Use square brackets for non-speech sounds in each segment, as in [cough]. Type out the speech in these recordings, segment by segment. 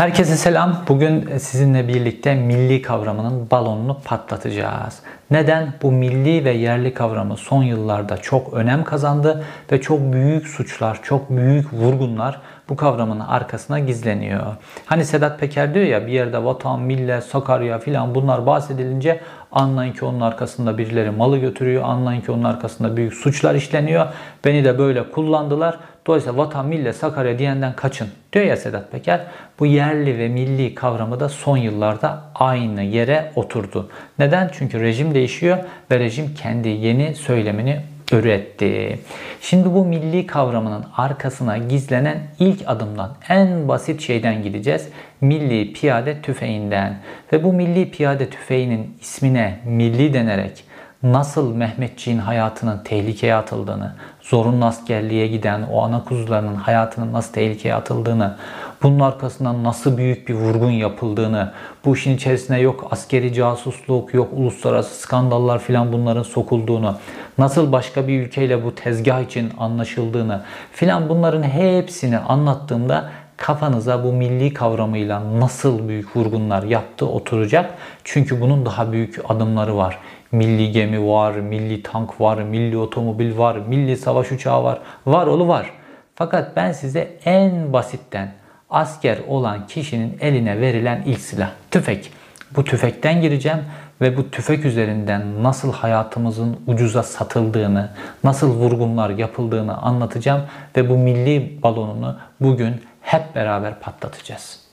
Herkese selam. Bugün sizinle birlikte milli kavramının balonunu patlatacağız. Neden? Bu milli ve yerli kavramı son yıllarda çok önem kazandı ve çok büyük suçlar, çok büyük vurgunlar bu kavramın arkasına gizleniyor. Hani Sedat Peker diyor ya bir yerde vatan, millet, Sakarya filan bunlar bahsedilince anlayın ki onun arkasında birileri malı götürüyor. Anlayın ki onun arkasında büyük suçlar işleniyor. Beni de böyle kullandılar. Dolayısıyla vatan, millet, Sakarya diyenden kaçın diyor ya Sedat Peker. Bu yerli ve milli kavramı da son yıllarda aynı yere oturdu. Neden? Çünkü rejim değişiyor ve rejim kendi yeni söylemini üretti. Şimdi bu milli kavramının arkasına gizlenen ilk adımdan, en basit şeyden gideceğiz. Milli piyade tüfeğinden. Ve bu milli piyade tüfeğinin ismine milli denerek nasıl Mehmetçiğin hayatının tehlikeye atıldığını, zorunlu askerliğe giden o ana kuzularının hayatının nasıl tehlikeye atıldığını, bunun arkasından nasıl büyük bir vurgun yapıldığını, bu işin içerisine yok askeri casusluk, yok uluslararası skandallar filan bunların sokulduğunu, nasıl başka bir ülkeyle bu tezgah için anlaşıldığını filan bunların hepsini anlattığımda kafanıza bu milli kavramıyla nasıl büyük vurgunlar yaptı oturacak. Çünkü bunun daha büyük adımları var. Milli gemi var, milli tank var, milli otomobil var, milli savaş uçağı var. Var olu var. Fakat ben size en basitten asker olan kişinin eline verilen ilk silah tüfek. Bu tüfekten gireceğim ve bu tüfek üzerinden nasıl hayatımızın ucuza satıldığını, nasıl vurgunlar yapıldığını anlatacağım ve bu milli balonunu bugün hep beraber patlatacağız.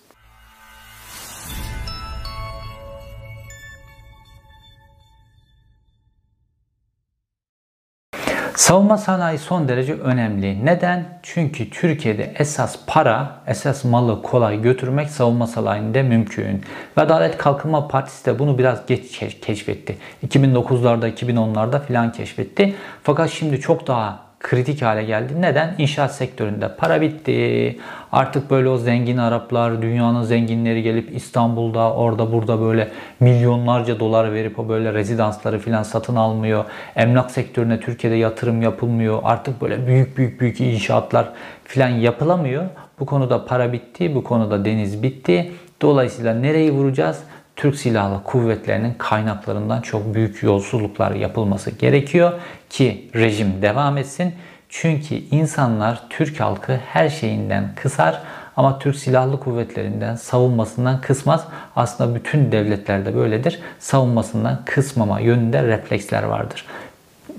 Savunma sanayi son derece önemli. Neden? Çünkü Türkiye'de esas para, esas malı kolay götürmek savunma sanayinde mümkün. Ve Adalet Kalkınma Partisi de bunu biraz geç keşfetti. 2009'larda, 2010'larda filan keşfetti. Fakat şimdi çok daha kritik hale geldi. Neden? İnşaat sektöründe para bitti. Artık böyle o zengin Araplar, dünyanın zenginleri gelip İstanbul'da, orada burada böyle milyonlarca dolar verip o böyle rezidansları filan satın almıyor. Emlak sektörüne Türkiye'de yatırım yapılmıyor. Artık böyle büyük büyük büyük inşaatlar filan yapılamıyor. Bu konuda para bitti, bu konuda deniz bitti. Dolayısıyla nereyi vuracağız? Türk Silahlı Kuvvetleri'nin kaynaklarından çok büyük yolsuzluklar yapılması gerekiyor ki rejim devam etsin. Çünkü insanlar Türk halkı her şeyinden kısar ama Türk Silahlı Kuvvetleri'nden savunmasından kısmaz. Aslında bütün devletlerde böyledir. Savunmasından kısmama yönünde refleksler vardır.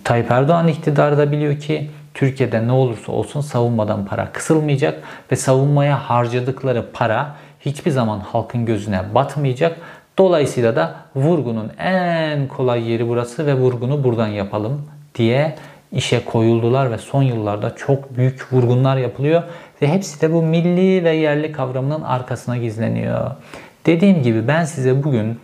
Tayyip Erdoğan iktidarı da biliyor ki Türkiye'de ne olursa olsun savunmadan para kısılmayacak ve savunmaya harcadıkları para hiçbir zaman halkın gözüne batmayacak. Dolayısıyla da vurgunun en kolay yeri burası ve vurgunu buradan yapalım diye işe koyuldular ve son yıllarda çok büyük vurgunlar yapılıyor ve hepsi de bu milli ve yerli kavramının arkasına gizleniyor. Dediğim gibi ben size bugün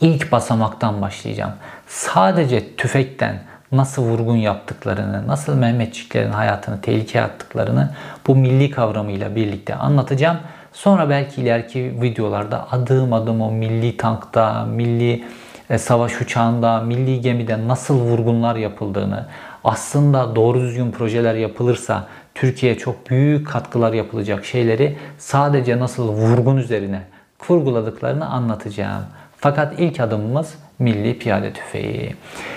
ilk basamaktan başlayacağım. Sadece tüfekten nasıl vurgun yaptıklarını, nasıl Mehmetçiklerin hayatını tehlikeye attıklarını bu milli kavramıyla birlikte anlatacağım. Sonra belki ileriki videolarda adım adım o milli tankta, milli e, savaş uçağında, milli gemide nasıl vurgunlar yapıldığını, aslında doğru düzgün projeler yapılırsa Türkiye'ye çok büyük katkılar yapılacak şeyleri sadece nasıl vurgun üzerine kurguladıklarını anlatacağım. Fakat ilk adımımız Milli Piyade Tüfeği.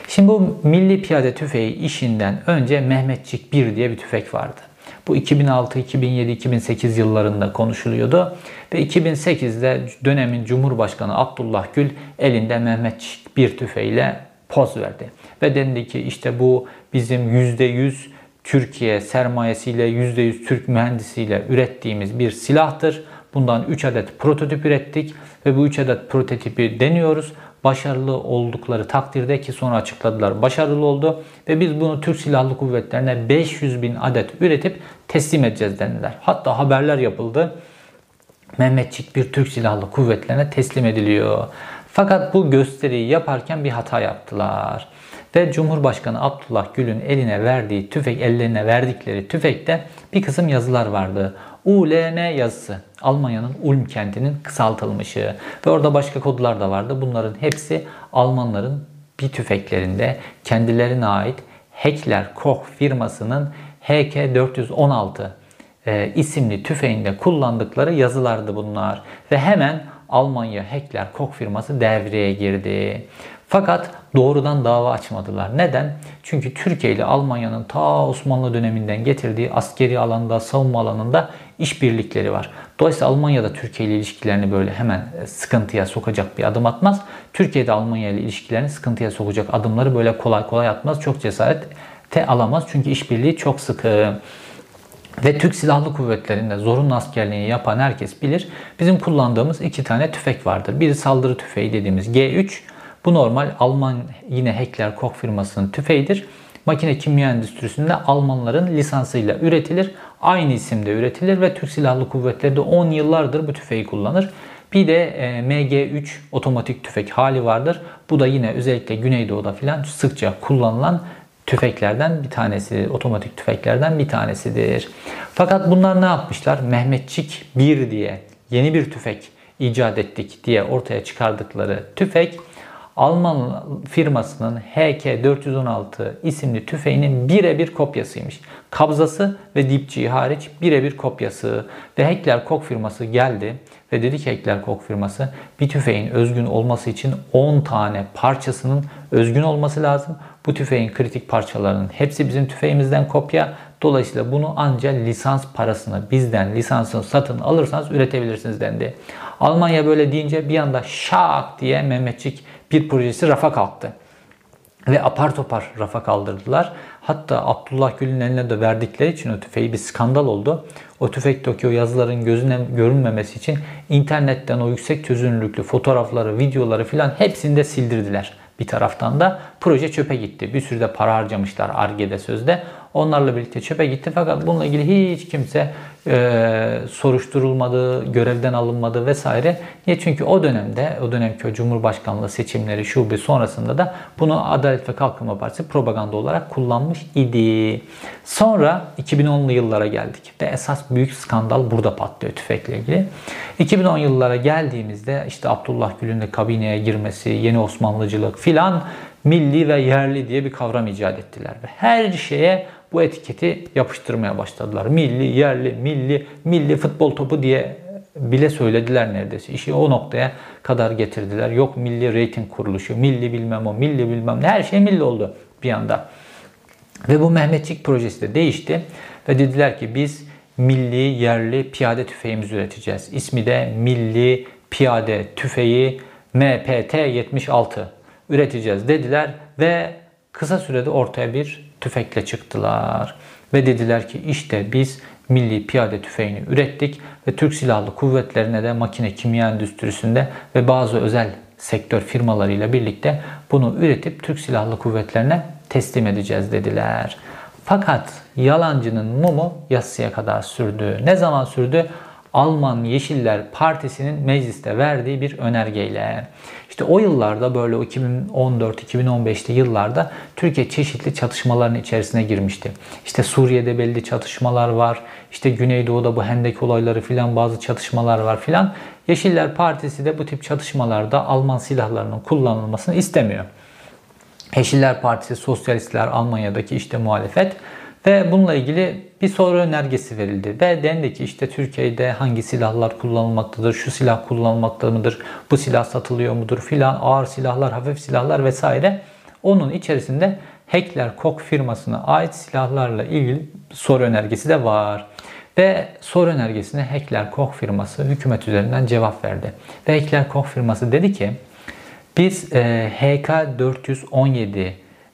Şimdi bu Milli Piyade Tüfeği işinden önce Mehmetçik 1 diye bir tüfek vardı. Bu 2006, 2007, 2008 yıllarında konuşuluyordu. Ve 2008'de dönemin Cumhurbaşkanı Abdullah Gül elinde Mehmetçik bir tüfeğiyle poz verdi. Ve dendi ki işte bu bizim %100 Türkiye sermayesiyle %100 Türk mühendisiyle ürettiğimiz bir silahtır. Bundan 3 adet prototip ürettik ve bu 3 adet prototipi deniyoruz başarılı oldukları takdirde ki sonra açıkladılar başarılı oldu ve biz bunu Türk Silahlı Kuvvetlerine 500 bin adet üretip teslim edeceğiz dendiler. Hatta haberler yapıldı. Mehmetçik bir Türk Silahlı Kuvvetlerine teslim ediliyor. Fakat bu gösteriyi yaparken bir hata yaptılar. Ve Cumhurbaşkanı Abdullah Gül'ün eline verdiği tüfek, ellerine verdikleri tüfekte bir kısım yazılar vardı. ULM yazısı. Almanya'nın Ulm kentinin kısaltılmışı. Ve orada başka kodlar da vardı. Bunların hepsi Almanların bir tüfeklerinde kendilerine ait Heckler Koch firmasının HK416 e, isimli tüfeğinde kullandıkları yazılardı bunlar. Ve hemen Almanya Heckler Koch firması devreye girdi. Fakat doğrudan dava açmadılar. Neden? Çünkü Türkiye ile Almanya'nın ta Osmanlı döneminden getirdiği askeri alanda, savunma alanında işbirlikleri var. Dolayısıyla Almanya da Türkiye ile ilişkilerini böyle hemen e, sıkıntıya sokacak bir adım atmaz. Türkiye de Almanya ile ilişkilerini sıkıntıya sokacak adımları böyle kolay kolay atmaz. Çok cesarete alamaz. Çünkü işbirliği çok sıkı. Ve Türk Silahlı Kuvvetleri'nde zorunlu askerliğini yapan herkes bilir. Bizim kullandığımız iki tane tüfek vardır. Biri saldırı tüfeği dediğimiz G3. Bu normal Alman yine Heckler Koch firmasının tüfeğidir. Makine kimya endüstrisinde Almanların lisansıyla üretilir. Aynı isimde üretilir ve Türk Silahlı Kuvvetleri de 10 yıllardır bu tüfeği kullanır. Bir de e, MG3 otomatik tüfek hali vardır. Bu da yine özellikle Güneydoğu'da filan sıkça kullanılan tüfeklerden bir tanesi, otomatik tüfeklerden bir tanesidir. Fakat bunlar ne yapmışlar? Mehmetçik 1 diye yeni bir tüfek icat ettik diye ortaya çıkardıkları tüfek Alman firmasının HK416 isimli tüfeğinin birebir kopyasıymış. Kabzası ve dipçiği hariç birebir kopyası. Ve Heckler Koch firması geldi ve dedi ki Heckler Koch firması bir tüfeğin özgün olması için 10 tane parçasının özgün olması lazım. Bu tüfeğin kritik parçalarının hepsi bizim tüfeğimizden kopya. Dolayısıyla bunu ancak lisans parasını bizden lisansını satın alırsanız üretebilirsiniz dendi. Almanya böyle deyince bir anda şak diye Mehmetçik bir projesi rafa kalktı. Ve apar topar rafa kaldırdılar. Hatta Abdullah Gül'ün eline de verdikleri için o tüfeği bir skandal oldu. O tüfekteki o yazıların gözüne görünmemesi için internetten o yüksek çözünürlüklü fotoğrafları, videoları filan hepsini de sildirdiler. Bir taraftan da proje çöpe gitti. Bir sürü de para harcamışlar Arge'de sözde. Onlarla birlikte çöpe gitti fakat bununla ilgili hiç kimse e, soruşturulmadı, görevden alınmadı vesaire. Niye? Çünkü o dönemde, o dönemki Cumhurbaşkanlığı seçimleri şube sonrasında da bunu Adalet ve Kalkınma Partisi propaganda olarak kullanmış idi. Sonra 2010'lu yıllara geldik ve esas büyük skandal burada patlıyor tüfekle ilgili. 2010 yıllara geldiğimizde işte Abdullah Gül'ün de kabineye girmesi, yeni Osmanlıcılık filan milli ve yerli diye bir kavram icat ettiler ve her şeye bu etiketi yapıştırmaya başladılar. Milli, yerli, milli, milli futbol topu diye bile söylediler neredeyse. İşi o noktaya kadar getirdiler. Yok milli reyting kuruluşu, milli bilmem o, milli bilmem ne her şey milli oldu bir anda. Ve bu Mehmetçik projesi de değişti ve dediler ki biz milli yerli piyade tüfeğimizi üreteceğiz. İsmi de Milli Piyade Tüfeği MPT-76 üreteceğiz dediler ve kısa sürede ortaya bir tüfekle çıktılar. Ve dediler ki işte biz milli piyade tüfeğini ürettik ve Türk Silahlı Kuvvetlerine de makine kimya endüstrisinde ve bazı özel sektör firmalarıyla birlikte bunu üretip Türk Silahlı Kuvvetlerine teslim edeceğiz dediler. Fakat yalancının mumu yassıya kadar sürdü. Ne zaman sürdü? Alman Yeşiller Partisi'nin mecliste verdiği bir önergeyle. İşte o yıllarda böyle 2014-2015'li yıllarda Türkiye çeşitli çatışmaların içerisine girmişti. İşte Suriye'de belli çatışmalar var. İşte Güneydoğu'da bu hendek olayları filan bazı çatışmalar var filan. Yeşiller Partisi de bu tip çatışmalarda Alman silahlarının kullanılmasını istemiyor. Yeşiller Partisi, Sosyalistler, Almanya'daki işte muhalefet ve bununla ilgili bir soru önergesi verildi. Ve dendi ki işte Türkiye'de hangi silahlar kullanılmaktadır, şu silah kullanılmakta mıdır, bu silah satılıyor mudur filan, ağır silahlar, hafif silahlar vesaire. Onun içerisinde Heckler Koch firmasına ait silahlarla ilgili soru önergesi de var. Ve soru önergesine Heckler Koch firması hükümet üzerinden cevap verdi. Ve Heckler Koch firması dedi ki biz e, HK417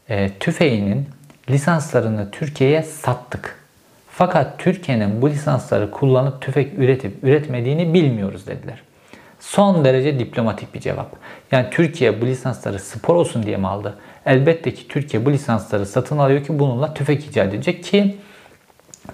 e, tüfeğinin lisanslarını Türkiye'ye sattık. Fakat Türkiye'nin bu lisansları kullanıp tüfek üretip üretmediğini bilmiyoruz dediler. Son derece diplomatik bir cevap. Yani Türkiye bu lisansları spor olsun diye mi aldı? Elbette ki Türkiye bu lisansları satın alıyor ki bununla tüfek icat edecek ki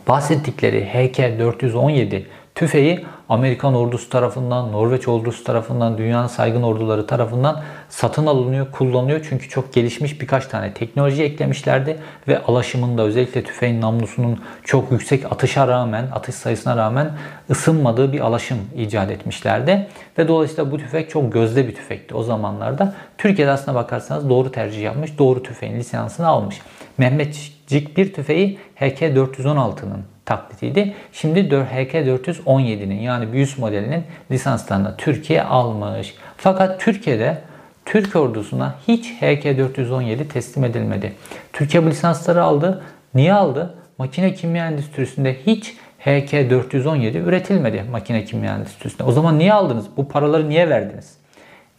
bahsettikleri HK417 tüfeği Amerikan ordusu tarafından, Norveç ordusu tarafından, dünyanın saygın orduları tarafından satın alınıyor, kullanılıyor. Çünkü çok gelişmiş birkaç tane teknoloji eklemişlerdi ve alaşımında özellikle tüfeğin namlusunun çok yüksek atışa rağmen, atış sayısına rağmen ısınmadığı bir alaşım icat etmişlerdi. Ve dolayısıyla bu tüfek çok gözde bir tüfekti o zamanlarda. Türkiye'de aslına bakarsanız doğru tercih yapmış, doğru tüfeğin lisansını almış. Mehmet Cik 1 tüfeği HK416'nın taklitiydi. Şimdi HK417'nin yani bir üst modelinin lisanslarını Türkiye almış. Fakat Türkiye'de Türk ordusuna hiç HK417 teslim edilmedi. Türkiye bu lisansları aldı. Niye aldı? Makine kimya endüstrisinde hiç HK417 üretilmedi makine kimya endüstrisinde. O zaman niye aldınız? Bu paraları niye verdiniz?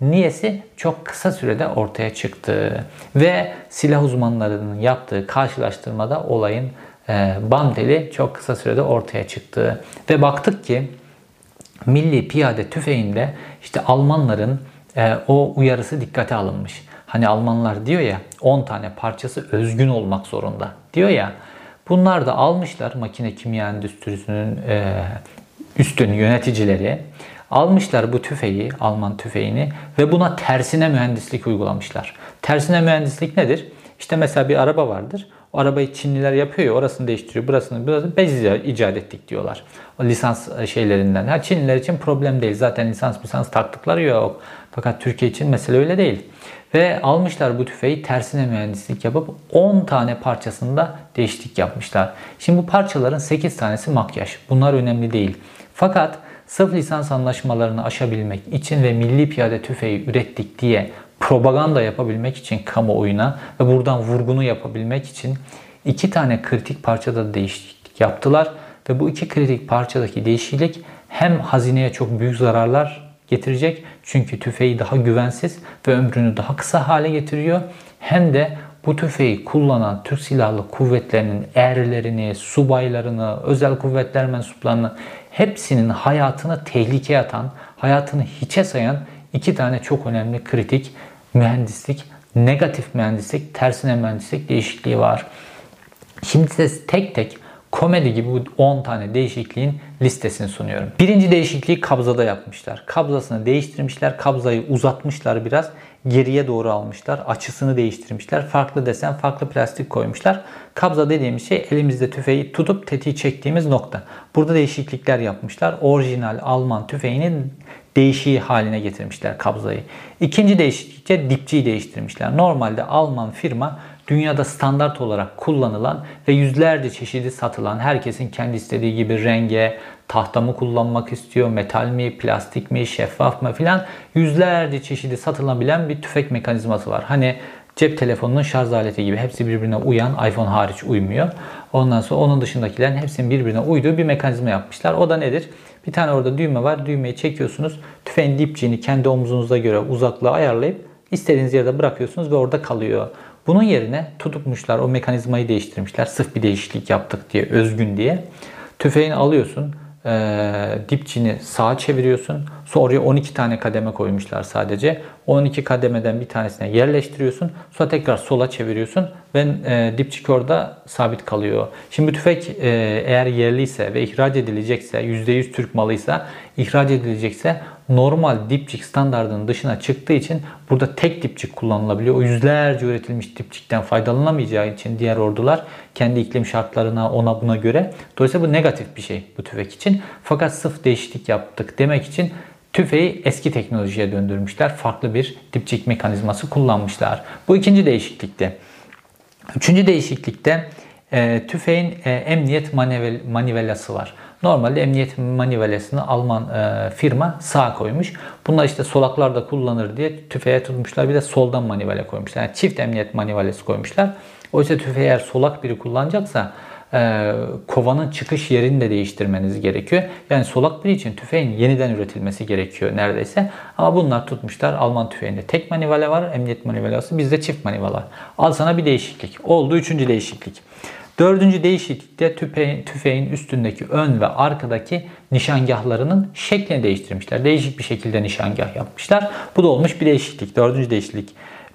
Niyesi çok kısa sürede ortaya çıktı. Ve silah uzmanlarının yaptığı karşılaştırmada olayın e, bam çok kısa sürede ortaya çıktı. Ve baktık ki Milli Piyade Tüfeği'nde işte Almanların e, o uyarısı dikkate alınmış. Hani Almanlar diyor ya 10 tane parçası özgün olmak zorunda diyor ya. Bunlar da almışlar makine kimya endüstrisinin e, üstün yöneticileri. Almışlar bu tüfeği, Alman tüfeğini ve buna tersine mühendislik uygulamışlar. Tersine mühendislik nedir? İşte mesela bir araba vardır. O arabayı Çinliler yapıyor ya orasını değiştiriyor, burasını burasını bez icat ettik diyorlar. O lisans e, şeylerinden. Ha Çinliler için problem değil. Zaten lisans lisans taktıkları yok. Fakat Türkiye için mesele öyle değil. Ve almışlar bu tüfeği tersine mühendislik yapıp 10 tane parçasında değişiklik yapmışlar. Şimdi bu parçaların 8 tanesi makyaj. Bunlar önemli değil. Fakat sırf lisans anlaşmalarını aşabilmek için ve milli piyade tüfeği ürettik diye propaganda yapabilmek için kamuoyuna ve buradan vurgunu yapabilmek için iki tane kritik parçada değişiklik yaptılar. Ve bu iki kritik parçadaki değişiklik hem hazineye çok büyük zararlar getirecek çünkü tüfeği daha güvensiz ve ömrünü daha kısa hale getiriyor. Hem de bu tüfeği kullanan Türk Silahlı Kuvvetleri'nin erlerini, subaylarını, özel kuvvetler mensuplarını hepsinin hayatını tehlikeye atan, hayatını hiçe sayan iki tane çok önemli kritik mühendislik, negatif mühendislik, tersine mühendislik değişikliği var. Şimdi size tek tek komedi gibi bu 10 tane değişikliğin listesini sunuyorum. Birinci değişikliği kabzada yapmışlar. Kabzasını değiştirmişler. Kabzayı uzatmışlar biraz. Geriye doğru almışlar. Açısını değiştirmişler. Farklı desen, farklı plastik koymuşlar. Kabza dediğimiz şey elimizde tüfeği tutup tetiği çektiğimiz nokta. Burada değişiklikler yapmışlar. Orijinal Alman tüfeğinin değişiği haline getirmişler kabzayı. İkinci değişiklikte dipçiyi değiştirmişler. Normalde Alman firma dünyada standart olarak kullanılan ve yüzlerce çeşidi satılan herkesin kendi istediği gibi renge, tahta mı kullanmak istiyor, metal mi, plastik mi, şeffaf mı filan yüzlerce çeşidi satılabilen bir tüfek mekanizması var. Hani cep telefonunun şarj aleti gibi hepsi birbirine uyan iPhone hariç uymuyor. Ondan sonra onun dışındakilerin hepsinin birbirine uyduğu bir mekanizma yapmışlar. O da nedir? Bir tane orada düğme var. Düğmeyi çekiyorsunuz. Tüfeğin dipçiğini kendi omuzunuza göre uzaklığı ayarlayıp istediğiniz yerde bırakıyorsunuz ve orada kalıyor. Bunun yerine tutupmuşlar o mekanizmayı değiştirmişler. Sırf bir değişiklik yaptık diye, özgün diye. Tüfeğini alıyorsun, e, dipçini sağa çeviriyorsun. Sonra oraya 12 tane kademe koymuşlar sadece. 12 kademeden bir tanesine yerleştiriyorsun. Sonra tekrar sola çeviriyorsun ve e, dipçik orada sabit kalıyor. Şimdi tüfek e, eğer yerliyse ve ihraç edilecekse, %100 Türk malıysa ihraç edilecekse normal dipçik standartının dışına çıktığı için burada tek dipçik kullanılabiliyor. O yüzlerce üretilmiş dipçikten faydalanamayacağı için diğer ordular kendi iklim şartlarına ona buna göre. Dolayısıyla bu negatif bir şey bu tüfek için. Fakat sırf değişiklik yaptık demek için tüfeği eski teknolojiye döndürmüşler. Farklı bir dipçik mekanizması kullanmışlar. Bu ikinci değişiklikte. Üçüncü değişiklikte e, tüfeğin e, emniyet manivel, manivelası var. Normalde emniyet manivelasını Alman e, firma sağ koymuş. Bunlar işte solaklarda kullanır diye tüfeğe tutmuşlar. Bir de soldan manivele koymuşlar. Yani çift emniyet manivelası koymuşlar. Oysa tüfeği eğer solak biri kullanacaksa e, kovanın çıkış yerini de değiştirmeniz gerekiyor. Yani solak biri için tüfeğin yeniden üretilmesi gerekiyor neredeyse. Ama bunlar tutmuşlar. Alman tüfeğinde tek manivele var. Emniyet manivelası. Bizde çift manivela. Al sana bir değişiklik. Oldu üçüncü değişiklik. Dördüncü değişiklikte tüfeğin, tüfeğin üstündeki ön ve arkadaki nişangahlarının şeklini değiştirmişler. Değişik bir şekilde nişangah yapmışlar. Bu da olmuş bir değişiklik. Dördüncü değişiklik.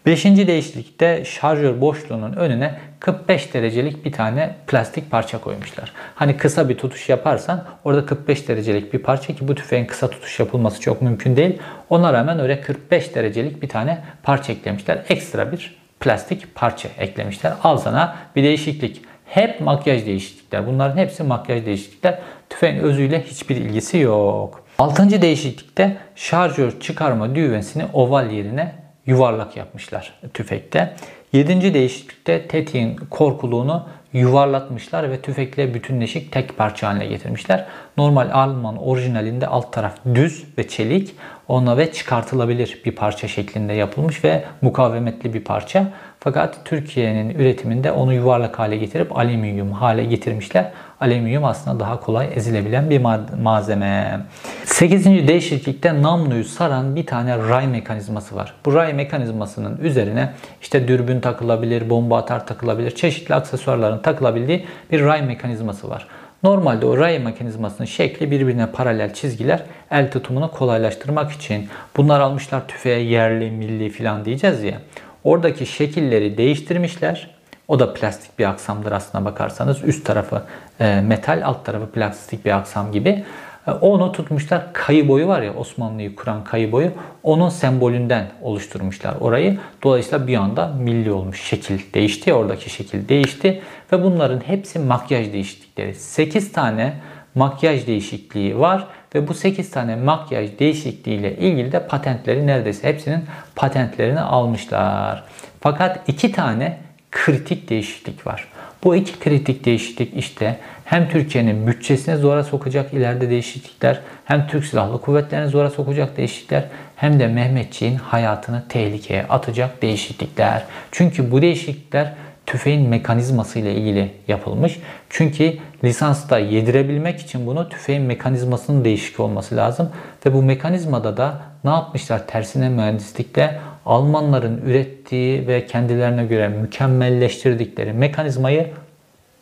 Beşinci değişiklikte şarjör boşluğunun önüne 45 derecelik bir tane plastik parça koymuşlar. Hani kısa bir tutuş yaparsan orada 45 derecelik bir parça ki bu tüfeğin kısa tutuş yapılması çok mümkün değil. Ona rağmen oraya 45 derecelik bir tane parça eklemişler. Ekstra bir plastik parça eklemişler. Al sana bir değişiklik. Hep makyaj değişiklikler. Bunların hepsi makyaj değişiklikler. Tüfeğin özüyle hiçbir ilgisi yok. Altıncı değişiklikte şarjör çıkarma düğmesini oval yerine yuvarlak yapmışlar tüfekte. Yedinci değişiklikte tetiğin korkuluğunu yuvarlatmışlar ve tüfekle bütünleşik tek parça haline getirmişler. Normal Alman orijinalinde alt taraf düz ve çelik ona ve çıkartılabilir bir parça şeklinde yapılmış ve mukavemetli bir parça. Fakat Türkiye'nin üretiminde onu yuvarlak hale getirip alüminyum hale getirmişler. Alüminyum aslında daha kolay ezilebilen bir malzeme. 8. değişiklikte namluyu saran bir tane ray mekanizması var. Bu ray mekanizmasının üzerine işte dürbün takılabilir, bomba atar takılabilir, çeşitli aksesuarların takılabildiği bir ray mekanizması var. Normalde o ray mekanizmasının şekli birbirine paralel çizgiler el tutumunu kolaylaştırmak için. Bunlar almışlar tüfeğe yerli, milli filan diyeceğiz ya. Oradaki şekilleri değiştirmişler. O da plastik bir aksamdır aslına bakarsanız. Üst tarafı e, metal, alt tarafı plastik bir aksam gibi. E, onu tutmuşlar. Kayı boyu var ya Osmanlı'yı kuran kayı boyu. Onun sembolünden oluşturmuşlar orayı. Dolayısıyla bir anda milli olmuş. Şekil değişti. Oradaki şekil değişti. Ve bunların hepsi makyaj değişiklikleri. 8 tane makyaj değişikliği var ve bu 8 tane makyaj değişikliği ile ilgili de patentleri neredeyse hepsinin patentlerini almışlar. Fakat iki tane kritik değişiklik var. Bu iki kritik değişiklik işte hem Türkiye'nin bütçesine zora sokacak ileride değişiklikler, hem Türk Silahlı Kuvvetleri'ne zora sokacak değişiklikler, hem de Mehmetçiğin hayatını tehlikeye atacak değişiklikler. Çünkü bu değişiklikler tüfeğin mekanizması ile ilgili yapılmış. Çünkü lisansta yedirebilmek için bunu tüfeğin mekanizmasının değişik olması lazım. Ve bu mekanizmada da ne yapmışlar tersine mühendislikte Almanların ürettiği ve kendilerine göre mükemmelleştirdikleri mekanizmayı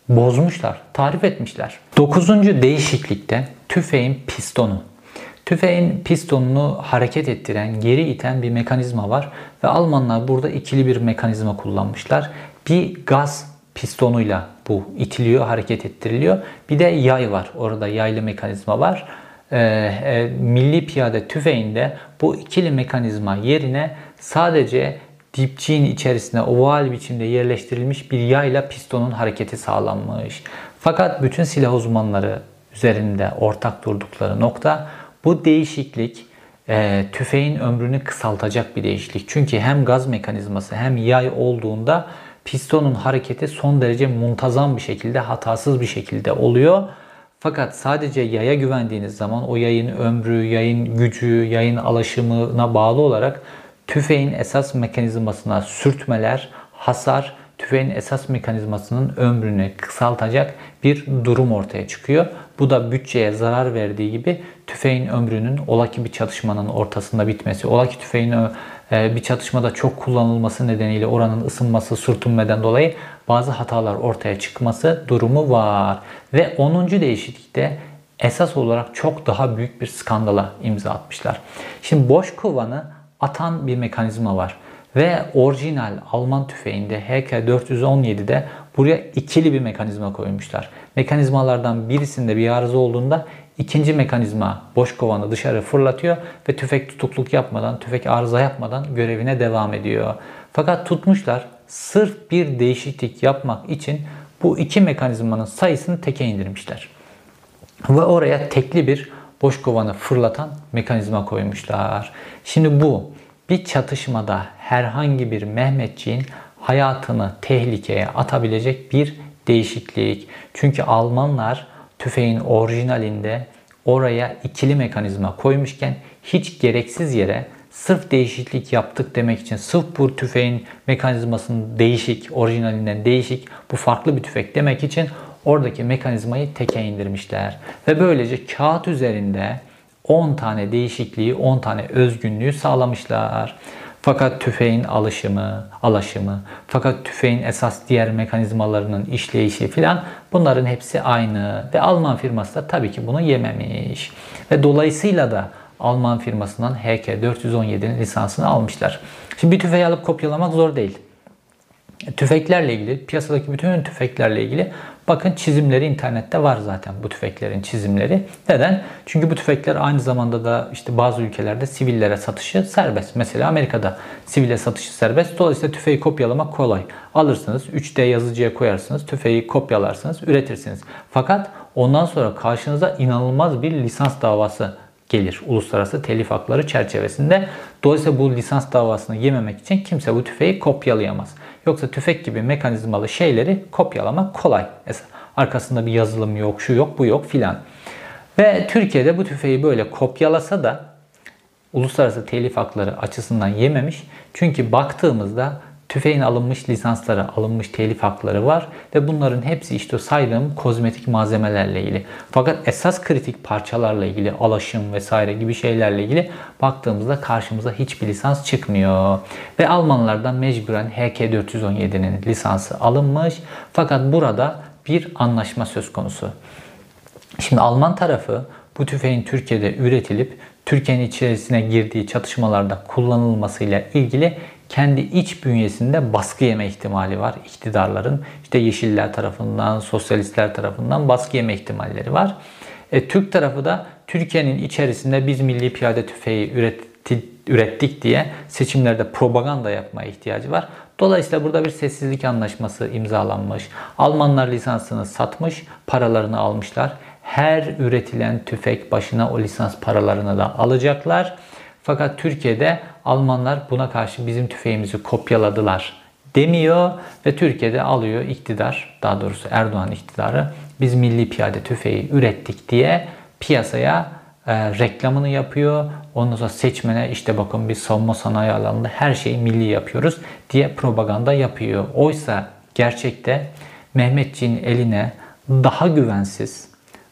bozmuşlar, tarif etmişler. Dokuzuncu değişiklikte tüfeğin pistonu. Tüfeğin pistonunu hareket ettiren, geri iten bir mekanizma var ve Almanlar burada ikili bir mekanizma kullanmışlar. Bir gaz pistonuyla bu itiliyor, hareket ettiriliyor. Bir de yay var. Orada yaylı mekanizma var. Ee, e, milli piyade tüfeğinde bu ikili mekanizma yerine sadece dipçiğin içerisine oval biçimde yerleştirilmiş bir yayla pistonun hareketi sağlanmış. Fakat bütün silah uzmanları üzerinde ortak durdukları nokta bu değişiklik e, tüfeğin ömrünü kısaltacak bir değişiklik. Çünkü hem gaz mekanizması hem yay olduğunda pistonun hareketi son derece muntazam bir şekilde, hatasız bir şekilde oluyor. Fakat sadece yaya güvendiğiniz zaman o yayın ömrü, yayın gücü, yayın alaşımına bağlı olarak tüfeğin esas mekanizmasına sürtmeler, hasar, tüfeğin esas mekanizmasının ömrünü kısaltacak bir durum ortaya çıkıyor. Bu da bütçeye zarar verdiği gibi tüfeğin ömrünün ola ki bir çatışmanın ortasında bitmesi, ola ki tüfeğin bir çatışmada çok kullanılması nedeniyle oranın ısınması, sürtünmeden dolayı bazı hatalar ortaya çıkması durumu var. Ve 10. değişiklikte esas olarak çok daha büyük bir skandala imza atmışlar. Şimdi boş kovanı atan bir mekanizma var. Ve orijinal Alman tüfeğinde HK417'de buraya ikili bir mekanizma koymuşlar. Mekanizmalardan birisinde bir arıza olduğunda ikinci mekanizma boş kovanı dışarı fırlatıyor ve tüfek tutukluk yapmadan, tüfek arıza yapmadan görevine devam ediyor. Fakat tutmuşlar sırf bir değişiklik yapmak için bu iki mekanizmanın sayısını teke indirmişler. Ve oraya tekli bir boş kovanı fırlatan mekanizma koymuşlar. Şimdi bu bir çatışmada herhangi bir Mehmetçiğin hayatını tehlikeye atabilecek bir değişiklik. Çünkü Almanlar tüfeğin orijinalinde oraya ikili mekanizma koymuşken hiç gereksiz yere sırf değişiklik yaptık demek için sırf bu tüfeğin mekanizmasının değişik, orijinalinden değişik, bu farklı bir tüfek demek için oradaki mekanizmayı teke indirmişler. Ve böylece kağıt üzerinde 10 tane değişikliği, 10 tane özgünlüğü sağlamışlar. Fakat tüfeğin alışımı, alaşımı, fakat tüfeğin esas diğer mekanizmalarının işleyişi filan bunların hepsi aynı. Ve Alman firması da tabii ki bunu yememiş. Ve dolayısıyla da Alman firmasından HK417'nin lisansını almışlar. Şimdi bir tüfeği alıp kopyalamak zor değil. Tüfeklerle ilgili, piyasadaki bütün tüfeklerle ilgili bakın çizimleri internette var zaten bu tüfeklerin çizimleri. Neden? Çünkü bu tüfekler aynı zamanda da işte bazı ülkelerde sivillere satışı serbest. Mesela Amerika'da sivile satışı serbest. Dolayısıyla tüfeği kopyalamak kolay. Alırsınız, 3D yazıcıya koyarsınız, tüfeği kopyalarsınız, üretirsiniz. Fakat ondan sonra karşınıza inanılmaz bir lisans davası gelir uluslararası telif hakları çerçevesinde. Dolayısıyla bu lisans davasını yememek için kimse bu tüfeği kopyalayamaz. Yoksa tüfek gibi mekanizmalı şeyleri kopyalamak kolay. Arkasında bir yazılım yok, şu yok, bu yok filan. Ve Türkiye'de bu tüfeği böyle kopyalasa da uluslararası telif hakları açısından yememiş. Çünkü baktığımızda tüfeğin alınmış lisansları, alınmış telif hakları var ve bunların hepsi işte saydığım kozmetik malzemelerle ilgili. Fakat esas kritik parçalarla ilgili, alaşım vesaire gibi şeylerle ilgili baktığımızda karşımıza hiçbir lisans çıkmıyor. Ve Almanlardan mecburen HK417'nin lisansı alınmış. Fakat burada bir anlaşma söz konusu. Şimdi Alman tarafı bu tüfeğin Türkiye'de üretilip Türkiye'nin içerisine girdiği çatışmalarda kullanılmasıyla ilgili kendi iç bünyesinde baskı yeme ihtimali var iktidarların. İşte Yeşiller tarafından, Sosyalistler tarafından baskı yeme ihtimalleri var. E, Türk tarafı da Türkiye'nin içerisinde biz milli piyade tüfeği üretti, ürettik diye seçimlerde propaganda yapmaya ihtiyacı var. Dolayısıyla burada bir sessizlik anlaşması imzalanmış. Almanlar lisansını satmış, paralarını almışlar. Her üretilen tüfek başına o lisans paralarını da alacaklar. Fakat Türkiye'de Almanlar buna karşı bizim tüfeğimizi kopyaladılar demiyor ve Türkiye'de alıyor iktidar, daha doğrusu Erdoğan iktidarı biz milli piyade tüfeği ürettik diye piyasaya e, reklamını yapıyor. Ondan sonra seçmene işte bakın biz savunma sanayi alanında her şeyi milli yapıyoruz diye propaganda yapıyor. Oysa gerçekte Mehmetçiğin eline daha güvensiz,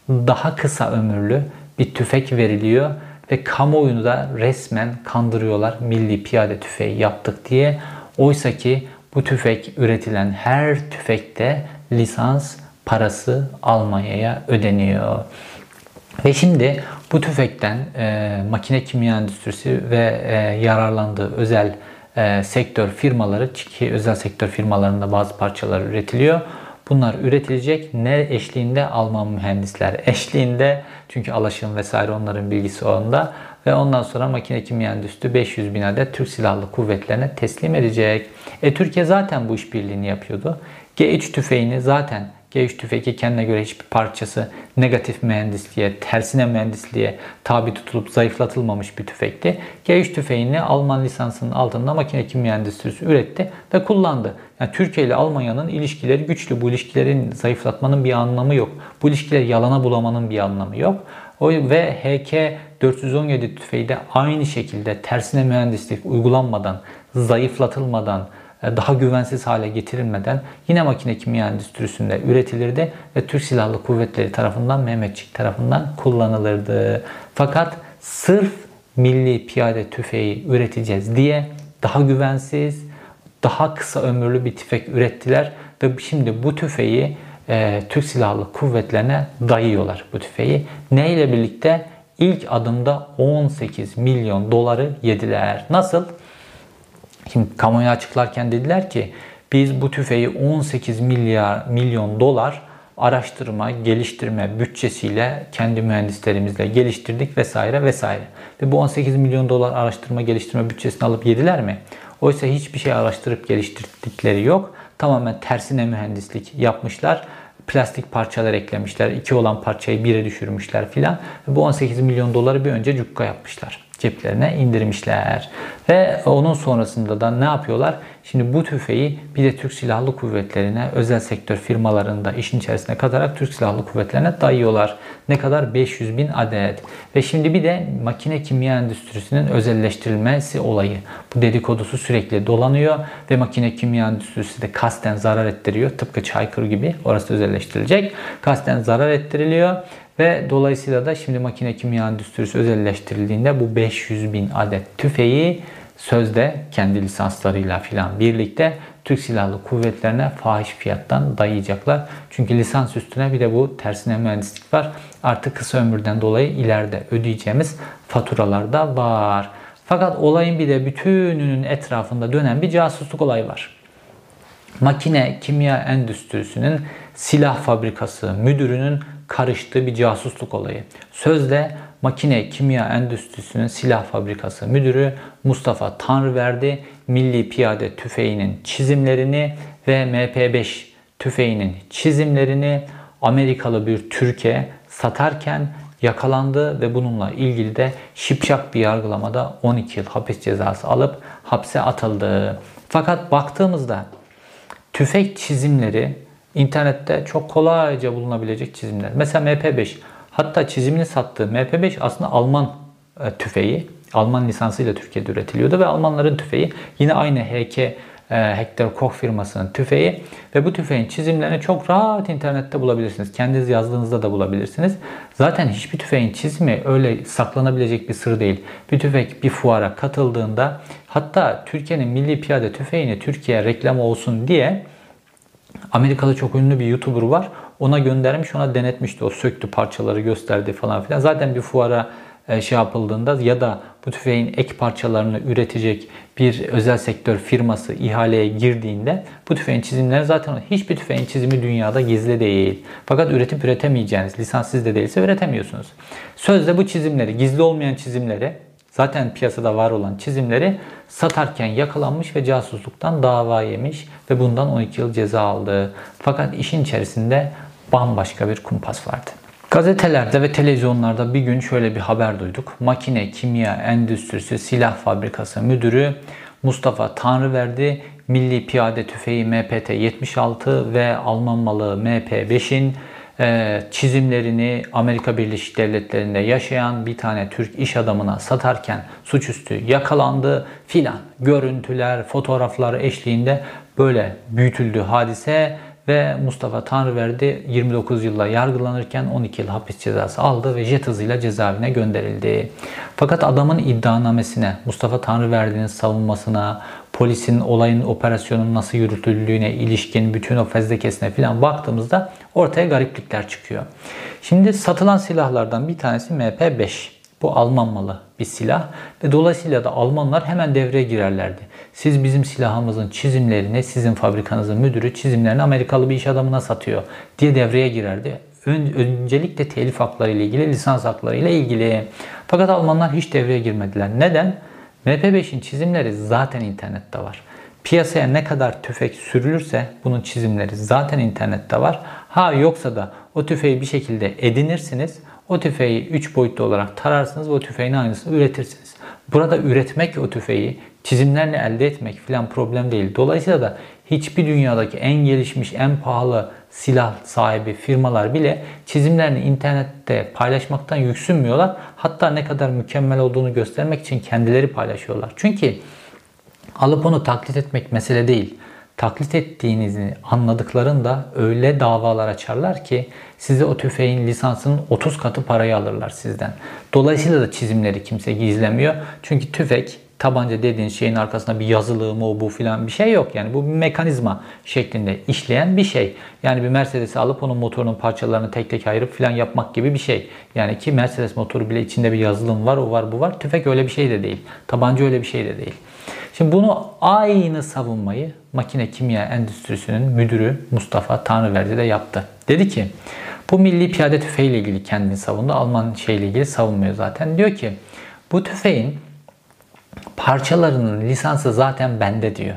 daha kısa ömürlü bir tüfek veriliyor ve kamuoyunu da resmen kandırıyorlar milli piyade tüfeği yaptık diye. Oysa ki bu tüfek üretilen her tüfekte lisans parası Almanya'ya ödeniyor. Ve şimdi bu tüfekten e, makine kimya endüstrisi ve e, yararlandığı özel e, sektör firmaları ki özel sektör firmalarında bazı parçalar üretiliyor. Bunlar üretilecek ne eşliğinde Alman mühendisler eşliğinde çünkü alaşım vesaire onların bilgisi onda ve ondan sonra makine kimya endüstri 500 bin adet Türk Silahlı Kuvvetlerine teslim edecek. E Türkiye zaten bu işbirliğini yapıyordu. G3 tüfeğini zaten G3 tüfeği kendine göre hiçbir parçası negatif mühendisliğe, tersine mühendisliğe tabi tutulup zayıflatılmamış bir tüfekti. G3 tüfeğini Alman lisansının altında makine kimya endüstrisi üretti ve kullandı. Yani Türkiye ile Almanya'nın ilişkileri güçlü. Bu ilişkilerin zayıflatmanın bir anlamı yok. Bu ilişkileri yalana bulamanın bir anlamı yok. O ve HK 417 tüfeği de aynı şekilde tersine mühendislik uygulanmadan, zayıflatılmadan, daha güvensiz hale getirilmeden yine makine kimya endüstrisinde üretilirdi ve Türk Silahlı Kuvvetleri tarafından Mehmetçik tarafından kullanılırdı. Fakat sırf milli piyade tüfeği üreteceğiz diye daha güvensiz, daha kısa ömürlü bir tüfek ürettiler ve şimdi bu tüfeği e, Türk Silahlı Kuvvetlerine dayıyorlar bu tüfeği. Ne ile birlikte? İlk adımda 18 milyon doları yediler. Nasıl? Şimdi kamuoyu açıklarken dediler ki biz bu tüfeği 18 milyar milyon dolar araştırma, geliştirme bütçesiyle kendi mühendislerimizle geliştirdik vesaire vesaire. Ve bu 18 milyon dolar araştırma geliştirme bütçesini alıp yediler mi? Oysa hiçbir şey araştırıp geliştirdikleri yok. Tamamen tersine mühendislik yapmışlar. Plastik parçalar eklemişler. iki olan parçayı bire düşürmüşler filan. Bu 18 milyon doları bir önce cukka yapmışlar ceplerine indirmişler. Ve onun sonrasında da ne yapıyorlar? Şimdi bu tüfeği bir de Türk Silahlı Kuvvetleri'ne özel sektör firmalarında işin içerisine katarak Türk Silahlı Kuvvetleri'ne dayıyorlar. Ne kadar? 500 bin adet. Ve şimdi bir de makine kimya endüstrisinin özelleştirilmesi olayı. Bu dedikodusu sürekli dolanıyor ve makine kimya endüstrisi de kasten zarar ettiriyor. Tıpkı Çaykır gibi orası özelleştirilecek. Kasten zarar ettiriliyor ve dolayısıyla da şimdi makine kimya endüstrisi özelleştirildiğinde bu 500 bin adet tüfeği sözde kendi lisanslarıyla filan birlikte Türk Silahlı Kuvvetlerine fahiş fiyattan dayayacaklar. Çünkü lisans üstüne bir de bu tersine mühendislik var. Artık kısa ömürden dolayı ileride ödeyeceğimiz faturalar da var. Fakat olayın bir de bütününün etrafında dönen bir casusluk olayı var. Makine kimya endüstrisinin silah fabrikası müdürünün karıştığı bir casusluk olayı. Sözde makine kimya endüstrisinin silah fabrikası müdürü Mustafa Tanrıverdi milli piyade tüfeğinin çizimlerini ve MP5 tüfeğinin çizimlerini Amerikalı bir Türkiye satarken yakalandı ve bununla ilgili de şipşak bir yargılamada 12 yıl hapis cezası alıp hapse atıldı. Fakat baktığımızda tüfek çizimleri internette çok kolayca bulunabilecek çizimler. Mesela MP5 hatta çizimini sattığı MP5 aslında Alman e, tüfeği. Alman lisansıyla Türkiye'de üretiliyordu ve Almanların tüfeği yine aynı HK e, Hector Koch firmasının tüfeği ve bu tüfeğin çizimlerini çok rahat internette bulabilirsiniz. Kendiniz yazdığınızda da bulabilirsiniz. Zaten hiçbir tüfeğin çizimi öyle saklanabilecek bir sır değil. Bir tüfek bir fuara katıldığında hatta Türkiye'nin milli piyade tüfeğini Türkiye reklam olsun diye Amerika'da çok ünlü bir YouTuber var. Ona göndermiş, ona denetmişti. O söktü parçaları gösterdi falan filan. Zaten bir fuara e, şey yapıldığında ya da bu tüfeğin ek parçalarını üretecek bir özel sektör firması ihaleye girdiğinde bu tüfeğin çizimleri zaten hiçbir tüfeğin çizimi dünyada gizli değil. Fakat üretip üretemeyeceğiniz, lisanssız de değilse üretemiyorsunuz. Sözde bu çizimleri, gizli olmayan çizimleri zaten piyasada var olan çizimleri satarken yakalanmış ve casusluktan dava yemiş ve bundan 12 yıl ceza aldı. Fakat işin içerisinde bambaşka bir kumpas vardı. Gazetelerde ve televizyonlarda bir gün şöyle bir haber duyduk. Makine Kimya Endüstrisi Silah Fabrikası Müdürü Mustafa Tanrıverdi Milli Piyade Tüfeği MPT-76 ve Alman malı MP5'in e, çizimlerini Amerika Birleşik Devletleri'nde yaşayan bir tane Türk iş adamına satarken suçüstü yakalandı filan. Görüntüler, fotoğraflar eşliğinde böyle büyütüldü hadise ve Mustafa Tanrıverdi 29 yılla yargılanırken 12 yıl hapis cezası aldı ve jet hızıyla cezaevine gönderildi. Fakat adamın iddianamesine, Mustafa Tanrıverdi'nin savunmasına, polisin olayın operasyonun nasıl yürütüldüğüne ilişkin bütün o fezlekesine falan baktığımızda ortaya gariplikler çıkıyor. Şimdi satılan silahlardan bir tanesi MP5. Bu Alman malı bir silah ve dolayısıyla da Almanlar hemen devreye girerlerdi. Siz bizim silahımızın çizimlerini, sizin fabrikanızın müdürü çizimlerini Amerikalı bir iş adamına satıyor diye devreye girerdi. Öncelikle telif hakları ile ilgili, lisans hakları ile ilgili. Fakat Almanlar hiç devreye girmediler. Neden? MP5'in çizimleri zaten internette var. Piyasaya ne kadar tüfek sürülürse bunun çizimleri zaten internette var. Ha yoksa da o tüfeği bir şekilde edinirsiniz. O tüfeği 3 boyutlu olarak tararsınız ve o tüfeğin aynısını üretirsiniz. Burada üretmek o tüfeği çizimlerle elde etmek filan problem değil. Dolayısıyla da hiçbir dünyadaki en gelişmiş, en pahalı silah sahibi firmalar bile çizimlerini internette paylaşmaktan yüksünmüyorlar. Hatta ne kadar mükemmel olduğunu göstermek için kendileri paylaşıyorlar. Çünkü alıp onu taklit etmek mesele değil. Taklit ettiğinizi anladıklarında öyle davalar açarlar ki size o tüfeğin lisansının 30 katı parayı alırlar sizden. Dolayısıyla da çizimleri kimse gizlemiyor. Çünkü tüfek tabanca dediğiniz şeyin arkasında bir yazılı mı bu filan bir şey yok. Yani bu bir mekanizma şeklinde işleyen bir şey. Yani bir Mercedes'i alıp onun motorunun parçalarını tek tek ayırıp filan yapmak gibi bir şey. Yani ki Mercedes motoru bile içinde bir yazılım var, o var, bu var. Tüfek öyle bir şey de değil. Tabanca öyle bir şey de değil. Şimdi bunu aynı savunmayı makine kimya endüstrisinin müdürü Mustafa Tanrıverdi de yaptı. Dedi ki bu milli piyade tüfeğiyle ilgili kendini savundu. Alman şeyle ilgili savunmuyor zaten. Diyor ki bu tüfeğin parçalarının lisansı zaten bende diyor.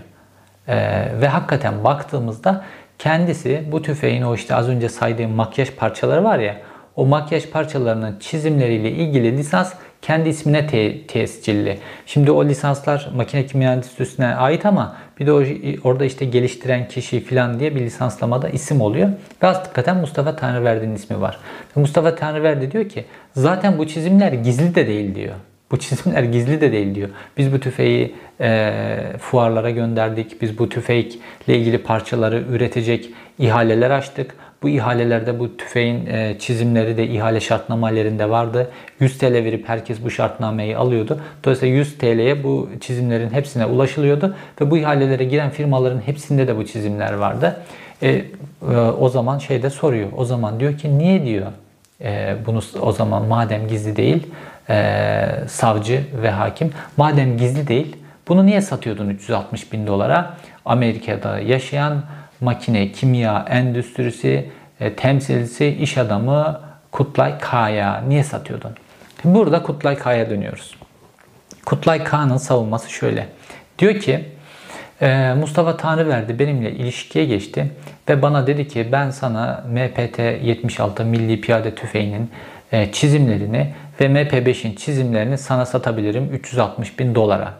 Ee, ve hakikaten baktığımızda kendisi bu tüfeğin o işte az önce saydığım makyaj parçaları var ya o makyaj parçalarının çizimleriyle ilgili lisans kendi ismine te- tescilli. Şimdi o lisanslar makine kimya endüstrisine ait ama bir de o, orada işte geliştiren kişi falan diye bir lisanslamada isim oluyor. Ve hakikaten Mustafa Tanrıverdi'nin ismi var. Mustafa Tanrıverdi diyor ki zaten bu çizimler gizli de değil diyor. Bu çizimler gizli de değil diyor. Biz bu tüfeği e, fuarlara gönderdik. Biz bu tüfekle ilgili parçaları üretecek ihaleler açtık. Bu ihalelerde bu tüfeğin e, çizimleri de ihale şartnamelerinde vardı. 100 TL verip herkes bu şartnameyi alıyordu. Dolayısıyla 100 TL'ye bu çizimlerin hepsine ulaşılıyordu. Ve bu ihalelere giren firmaların hepsinde de bu çizimler vardı. E, e, o zaman şeyde soruyor. O zaman diyor ki niye diyor e, bunu o zaman madem gizli değil e, savcı ve hakim madem gizli değil bunu niye satıyordun 360 bin dolara? Amerika'da yaşayan makine, kimya endüstrisi e, temsilcisi iş adamı Kutlay K'ya niye satıyordun? Burada Kutlay K'ya dönüyoruz. Kutlay K'nın savunması şöyle. Diyor ki e, Mustafa Tanrıverdi benimle ilişkiye geçti ve bana dedi ki ben sana MPT-76 Milli Piyade Tüfeği'nin e, çizimlerini ve MP5'in çizimlerini sana satabilirim 360 bin dolara.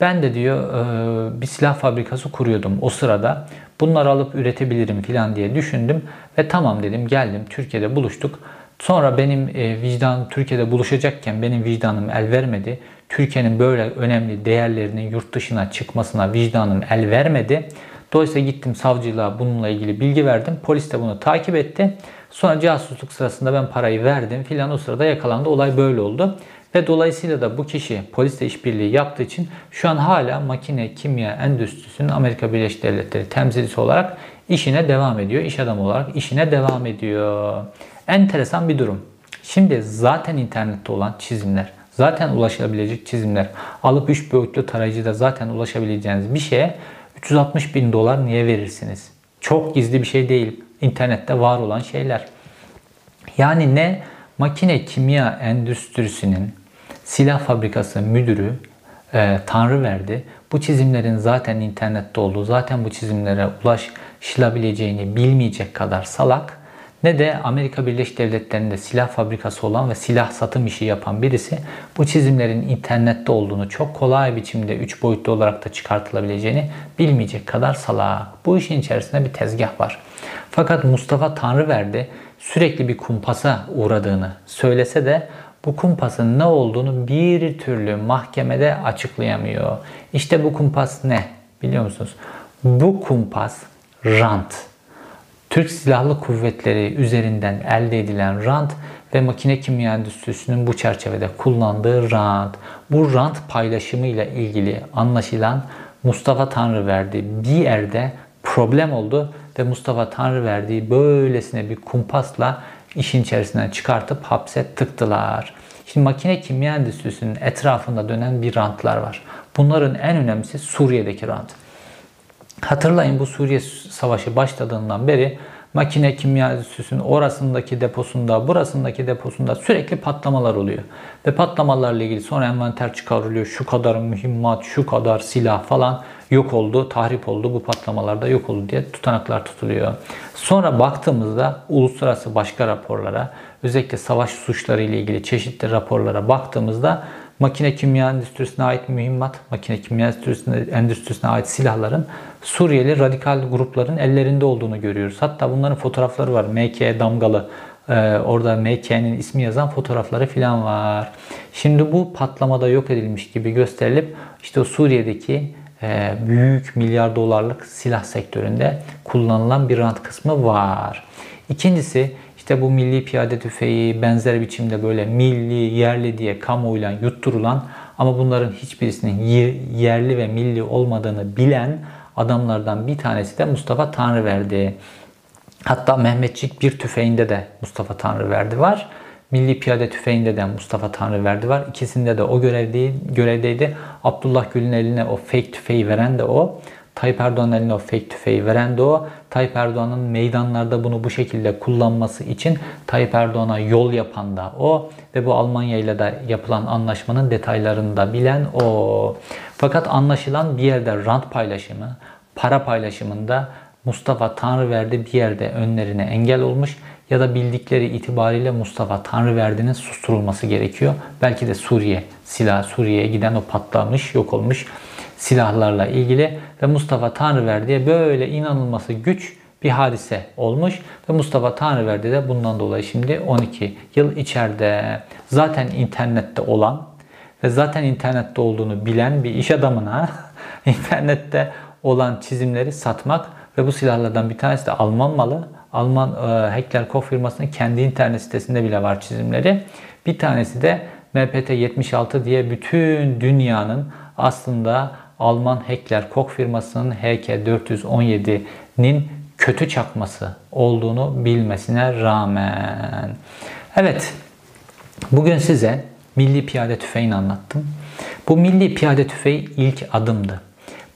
Ben de diyor e, bir silah fabrikası kuruyordum o sırada. Bunları alıp üretebilirim falan diye düşündüm. Ve tamam dedim geldim Türkiye'de buluştuk. Sonra benim e, vicdanım Türkiye'de buluşacakken benim vicdanım el vermedi. Türkiye'nin böyle önemli değerlerinin yurt dışına çıkmasına vicdanım el vermedi. Dolayısıyla gittim savcılığa bununla ilgili bilgi verdim. Polis de bunu takip etti. Sonra casusluk sırasında ben parayı verdim filan o sırada yakalandı. Olay böyle oldu. Ve dolayısıyla da bu kişi polisle işbirliği yaptığı için şu an hala makine kimya endüstrisinin Amerika Birleşik Devletleri temsilcisi olarak işine devam ediyor. İş adamı olarak işine devam ediyor. Enteresan bir durum. Şimdi zaten internette olan çizimler, zaten ulaşabilecek çizimler, alıp 3 boyutlu tarayıcıda zaten ulaşabileceğiniz bir şeye 360 bin dolar niye verirsiniz? Çok gizli bir şey değil. İnternette var olan şeyler. Yani ne makine kimya endüstrisinin silah fabrikası müdürü e, Tanrı verdi. Bu çizimlerin zaten internette olduğu, zaten bu çizimlere ulaşılabileceğini bilmeyecek kadar salak ne de Amerika Birleşik Devletleri'nde silah fabrikası olan ve silah satım işi yapan birisi bu çizimlerin internette olduğunu çok kolay biçimde 3 boyutlu olarak da çıkartılabileceğini bilmeyecek kadar salak. Bu işin içerisinde bir tezgah var. Fakat Mustafa Tanrıverdi sürekli bir kumpasa uğradığını söylese de bu kumpasın ne olduğunu bir türlü mahkemede açıklayamıyor. İşte bu kumpas ne biliyor musunuz? Bu kumpas rant. Türk Silahlı Kuvvetleri üzerinden elde edilen rant ve makine kimya endüstrisinin bu çerçevede kullandığı rant. Bu rant paylaşımı ile ilgili anlaşılan Mustafa Tanrıverdi bir yerde problem oldu ve Mustafa Tanrıverdi'yi böylesine bir kumpasla işin içerisinden çıkartıp hapse tıktılar. Şimdi makine kimya endüstrisinin etrafında dönen bir rantlar var. Bunların en önemlisi Suriye'deki rant. Hatırlayın bu Suriye Savaşı başladığından beri makine kimya endüstrisinin orasındaki deposunda, burasındaki deposunda sürekli patlamalar oluyor. Ve patlamalarla ilgili sonra envanter çıkarılıyor. Şu kadar mühimmat, şu kadar silah falan yok oldu, tahrip oldu, bu patlamalarda yok oldu diye tutanaklar tutuluyor. Sonra baktığımızda uluslararası başka raporlara, özellikle savaş suçları ile ilgili çeşitli raporlara baktığımızda makine kimya endüstrisine ait mühimmat, makine kimya endüstrisine, endüstrisine ait silahların Suriyeli radikal grupların ellerinde olduğunu görüyoruz. Hatta bunların fotoğrafları var. MK damgalı ee, orada MK'nin ismi yazan fotoğrafları falan var. Şimdi bu patlamada yok edilmiş gibi gösterilip işte Suriye'deki e, büyük milyar dolarlık silah sektöründe kullanılan bir rant kısmı var. İkincisi işte bu milli piyade tüfeği benzer biçimde böyle milli, yerli diye kamuoyuyla yutturulan ama bunların hiçbirisinin yerli ve milli olmadığını bilen adamlardan bir tanesi de Mustafa Tanrıverdi. Hatta Mehmetçik bir tüfeğinde de Mustafa Tanrıverdi var. Milli Piyade Tüfeği'nde de Mustafa Tanrıverdi var. İkisinde de o görevdeydi. görevdeydi. Abdullah Gül'ün eline o fake tüfeği veren de o. Tayyip Erdoğan'ın eline o fake tüfeği veren de o. Tayyip Erdoğan'ın meydanlarda bunu bu şekilde kullanması için Tayyip Erdoğan'a yol yapan da o. Ve bu Almanya ile de yapılan anlaşmanın detaylarını da bilen o. Fakat anlaşılan bir yerde rant paylaşımı, para paylaşımında Mustafa Tanrıverdi bir yerde önlerine engel olmuş ya da bildikleri itibariyle Mustafa Tanrıverdi'nin susturulması gerekiyor. Belki de Suriye silah Suriye'ye giden o patlamış, yok olmuş silahlarla ilgili ve Mustafa Tanrıverdi'ye böyle inanılması güç bir hadise olmuş ve Mustafa Tanrıverdi de bundan dolayı şimdi 12 yıl içeride. Zaten internette olan ve zaten internette olduğunu bilen bir iş adamına [laughs] internette olan çizimleri satmak ve bu silahlardan bir tanesi de Alman malı. Alman e, Heckler Koch firmasının kendi internet sitesinde bile var çizimleri. Bir tanesi de MPT-76 diye bütün dünyanın aslında Alman Heckler Koch firmasının HK417'nin kötü çakması olduğunu bilmesine rağmen. Evet, bugün size milli piyade tüfeğini anlattım. Bu milli piyade tüfeği ilk adımdı.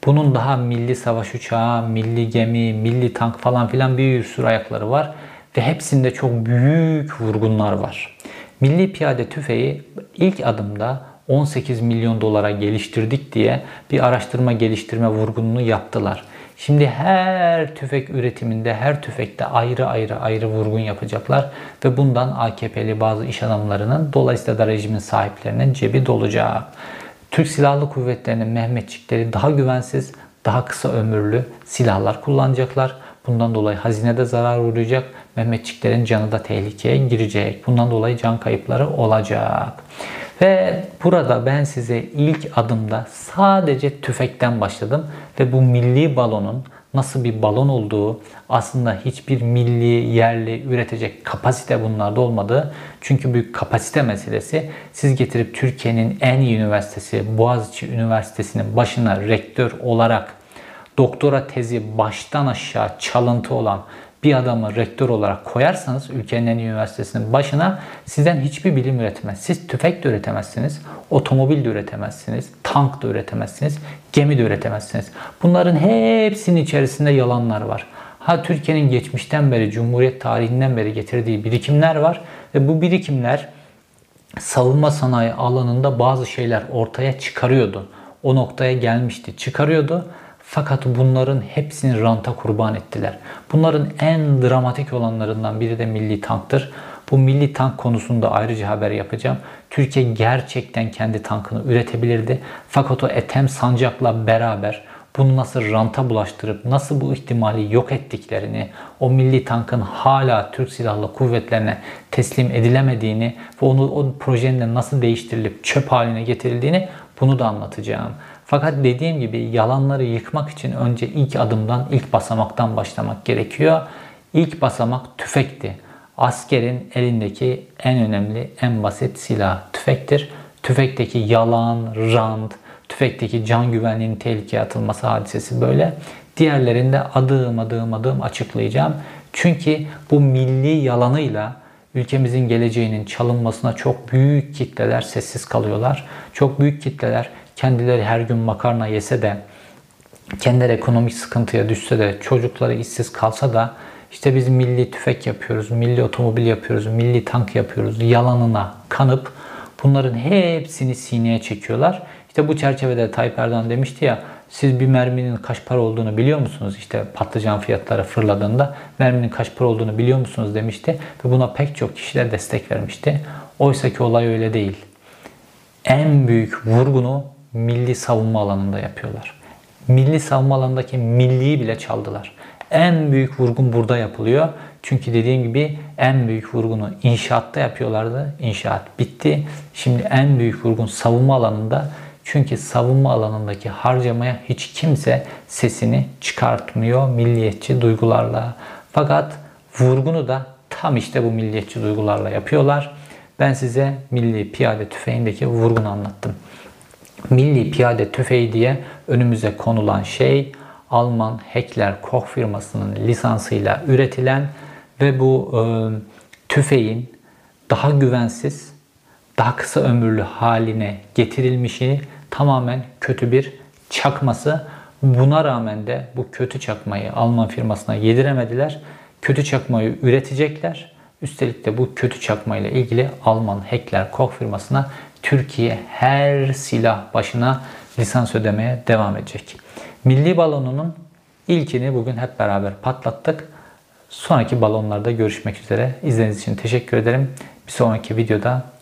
Bunun daha milli savaş uçağı, milli gemi, milli tank falan filan bir sürü ayakları var. Ve hepsinde çok büyük vurgunlar var. Milli piyade tüfeği ilk adımda 18 milyon dolara geliştirdik diye bir araştırma geliştirme vurgununu yaptılar. Şimdi her tüfek üretiminde her tüfekte ayrı ayrı ayrı vurgun yapacaklar ve bundan AKP'li bazı iş adamlarının dolayısıyla da rejimin sahiplerinin cebi dolacak. Türk Silahlı Kuvvetleri'nin Mehmetçikleri daha güvensiz, daha kısa ömürlü silahlar kullanacaklar. Bundan dolayı hazinede zarar uğrayacak. Mehmetçiklerin canı da tehlikeye girecek. Bundan dolayı can kayıpları olacak. Ve burada ben size ilk adımda sadece tüfekten başladım ve bu milli balonun nasıl bir balon olduğu, aslında hiçbir milli, yerli üretecek kapasite bunlarda olmadığı. Çünkü büyük kapasite meselesi siz getirip Türkiye'nin en iyi üniversitesi Boğaziçi Üniversitesi'nin başına rektör olarak doktora tezi baştan aşağı çalıntı olan bir adamı rektör olarak koyarsanız ülkenin en iyi üniversitesinin başına sizden hiçbir bilim üretmez. Siz tüfek de üretemezsiniz, otomobil de üretemezsiniz, tank da üretemezsiniz, gemi de üretemezsiniz. Bunların hepsinin içerisinde yalanlar var. Ha Türkiye'nin geçmişten beri, Cumhuriyet tarihinden beri getirdiği birikimler var ve bu birikimler savunma sanayi alanında bazı şeyler ortaya çıkarıyordu. O noktaya gelmişti, çıkarıyordu fakat bunların hepsini ranta kurban ettiler. Bunların en dramatik olanlarından biri de milli tanktır. Bu milli tank konusunda ayrıca haber yapacağım. Türkiye gerçekten kendi tankını üretebilirdi. Fakat o Etem Sancak'la beraber bunu nasıl ranta bulaştırıp nasıl bu ihtimali yok ettiklerini, o milli tankın hala Türk Silahlı Kuvvetlerine teslim edilemediğini ve onu o projenin nasıl değiştirilip çöp haline getirildiğini bunu da anlatacağım. Fakat dediğim gibi yalanları yıkmak için önce ilk adımdan, ilk basamaktan başlamak gerekiyor. İlk basamak tüfekti. Askerin elindeki en önemli, en basit silah tüfektir. Tüfekteki yalan, rant, tüfekteki can güvenliğinin tehlikeye atılması hadisesi böyle. Diğerlerinde adım adım adım açıklayacağım. Çünkü bu milli yalanıyla ülkemizin geleceğinin çalınmasına çok büyük kitleler sessiz kalıyorlar. Çok büyük kitleler kendileri her gün makarna yese de kendileri ekonomik sıkıntıya düşse de çocukları işsiz kalsa da işte biz milli tüfek yapıyoruz, milli otomobil yapıyoruz, milli tank yapıyoruz yalanına kanıp bunların hepsini sineye çekiyorlar. İşte bu çerçevede Tayyip Erdoğan demişti ya siz bir merminin kaç para olduğunu biliyor musunuz? İşte patlıcan fiyatları fırladığında merminin kaç para olduğunu biliyor musunuz demişti. Ve buna pek çok kişiler destek vermişti. Oysa ki olay öyle değil. En büyük vurgunu milli savunma alanında yapıyorlar. Milli savunma alanındaki milliyi bile çaldılar. En büyük vurgun burada yapılıyor. Çünkü dediğim gibi en büyük vurgunu inşaatta yapıyorlardı. İnşaat bitti. Şimdi en büyük vurgun savunma alanında. Çünkü savunma alanındaki harcamaya hiç kimse sesini çıkartmıyor milliyetçi duygularla. Fakat vurgunu da tam işte bu milliyetçi duygularla yapıyorlar. Ben size milli piyade tüfeğindeki vurgunu anlattım. Milli Piyade Tüfeği diye önümüze konulan şey Alman Heckler Koch firmasının lisansıyla üretilen ve bu e, tüfeğin daha güvensiz, daha kısa ömürlü haline getirilmişi tamamen kötü bir çakması. Buna rağmen de bu kötü çakmayı Alman firmasına yediremediler. Kötü çakmayı üretecekler. Üstelik de bu kötü çakmayla ilgili Alman Heckler Koch firmasına Türkiye her silah başına lisans ödemeye devam edecek. Milli balonunun ilkini bugün hep beraber patlattık. Sonraki balonlarda görüşmek üzere. İzlediğiniz için teşekkür ederim. Bir sonraki videoda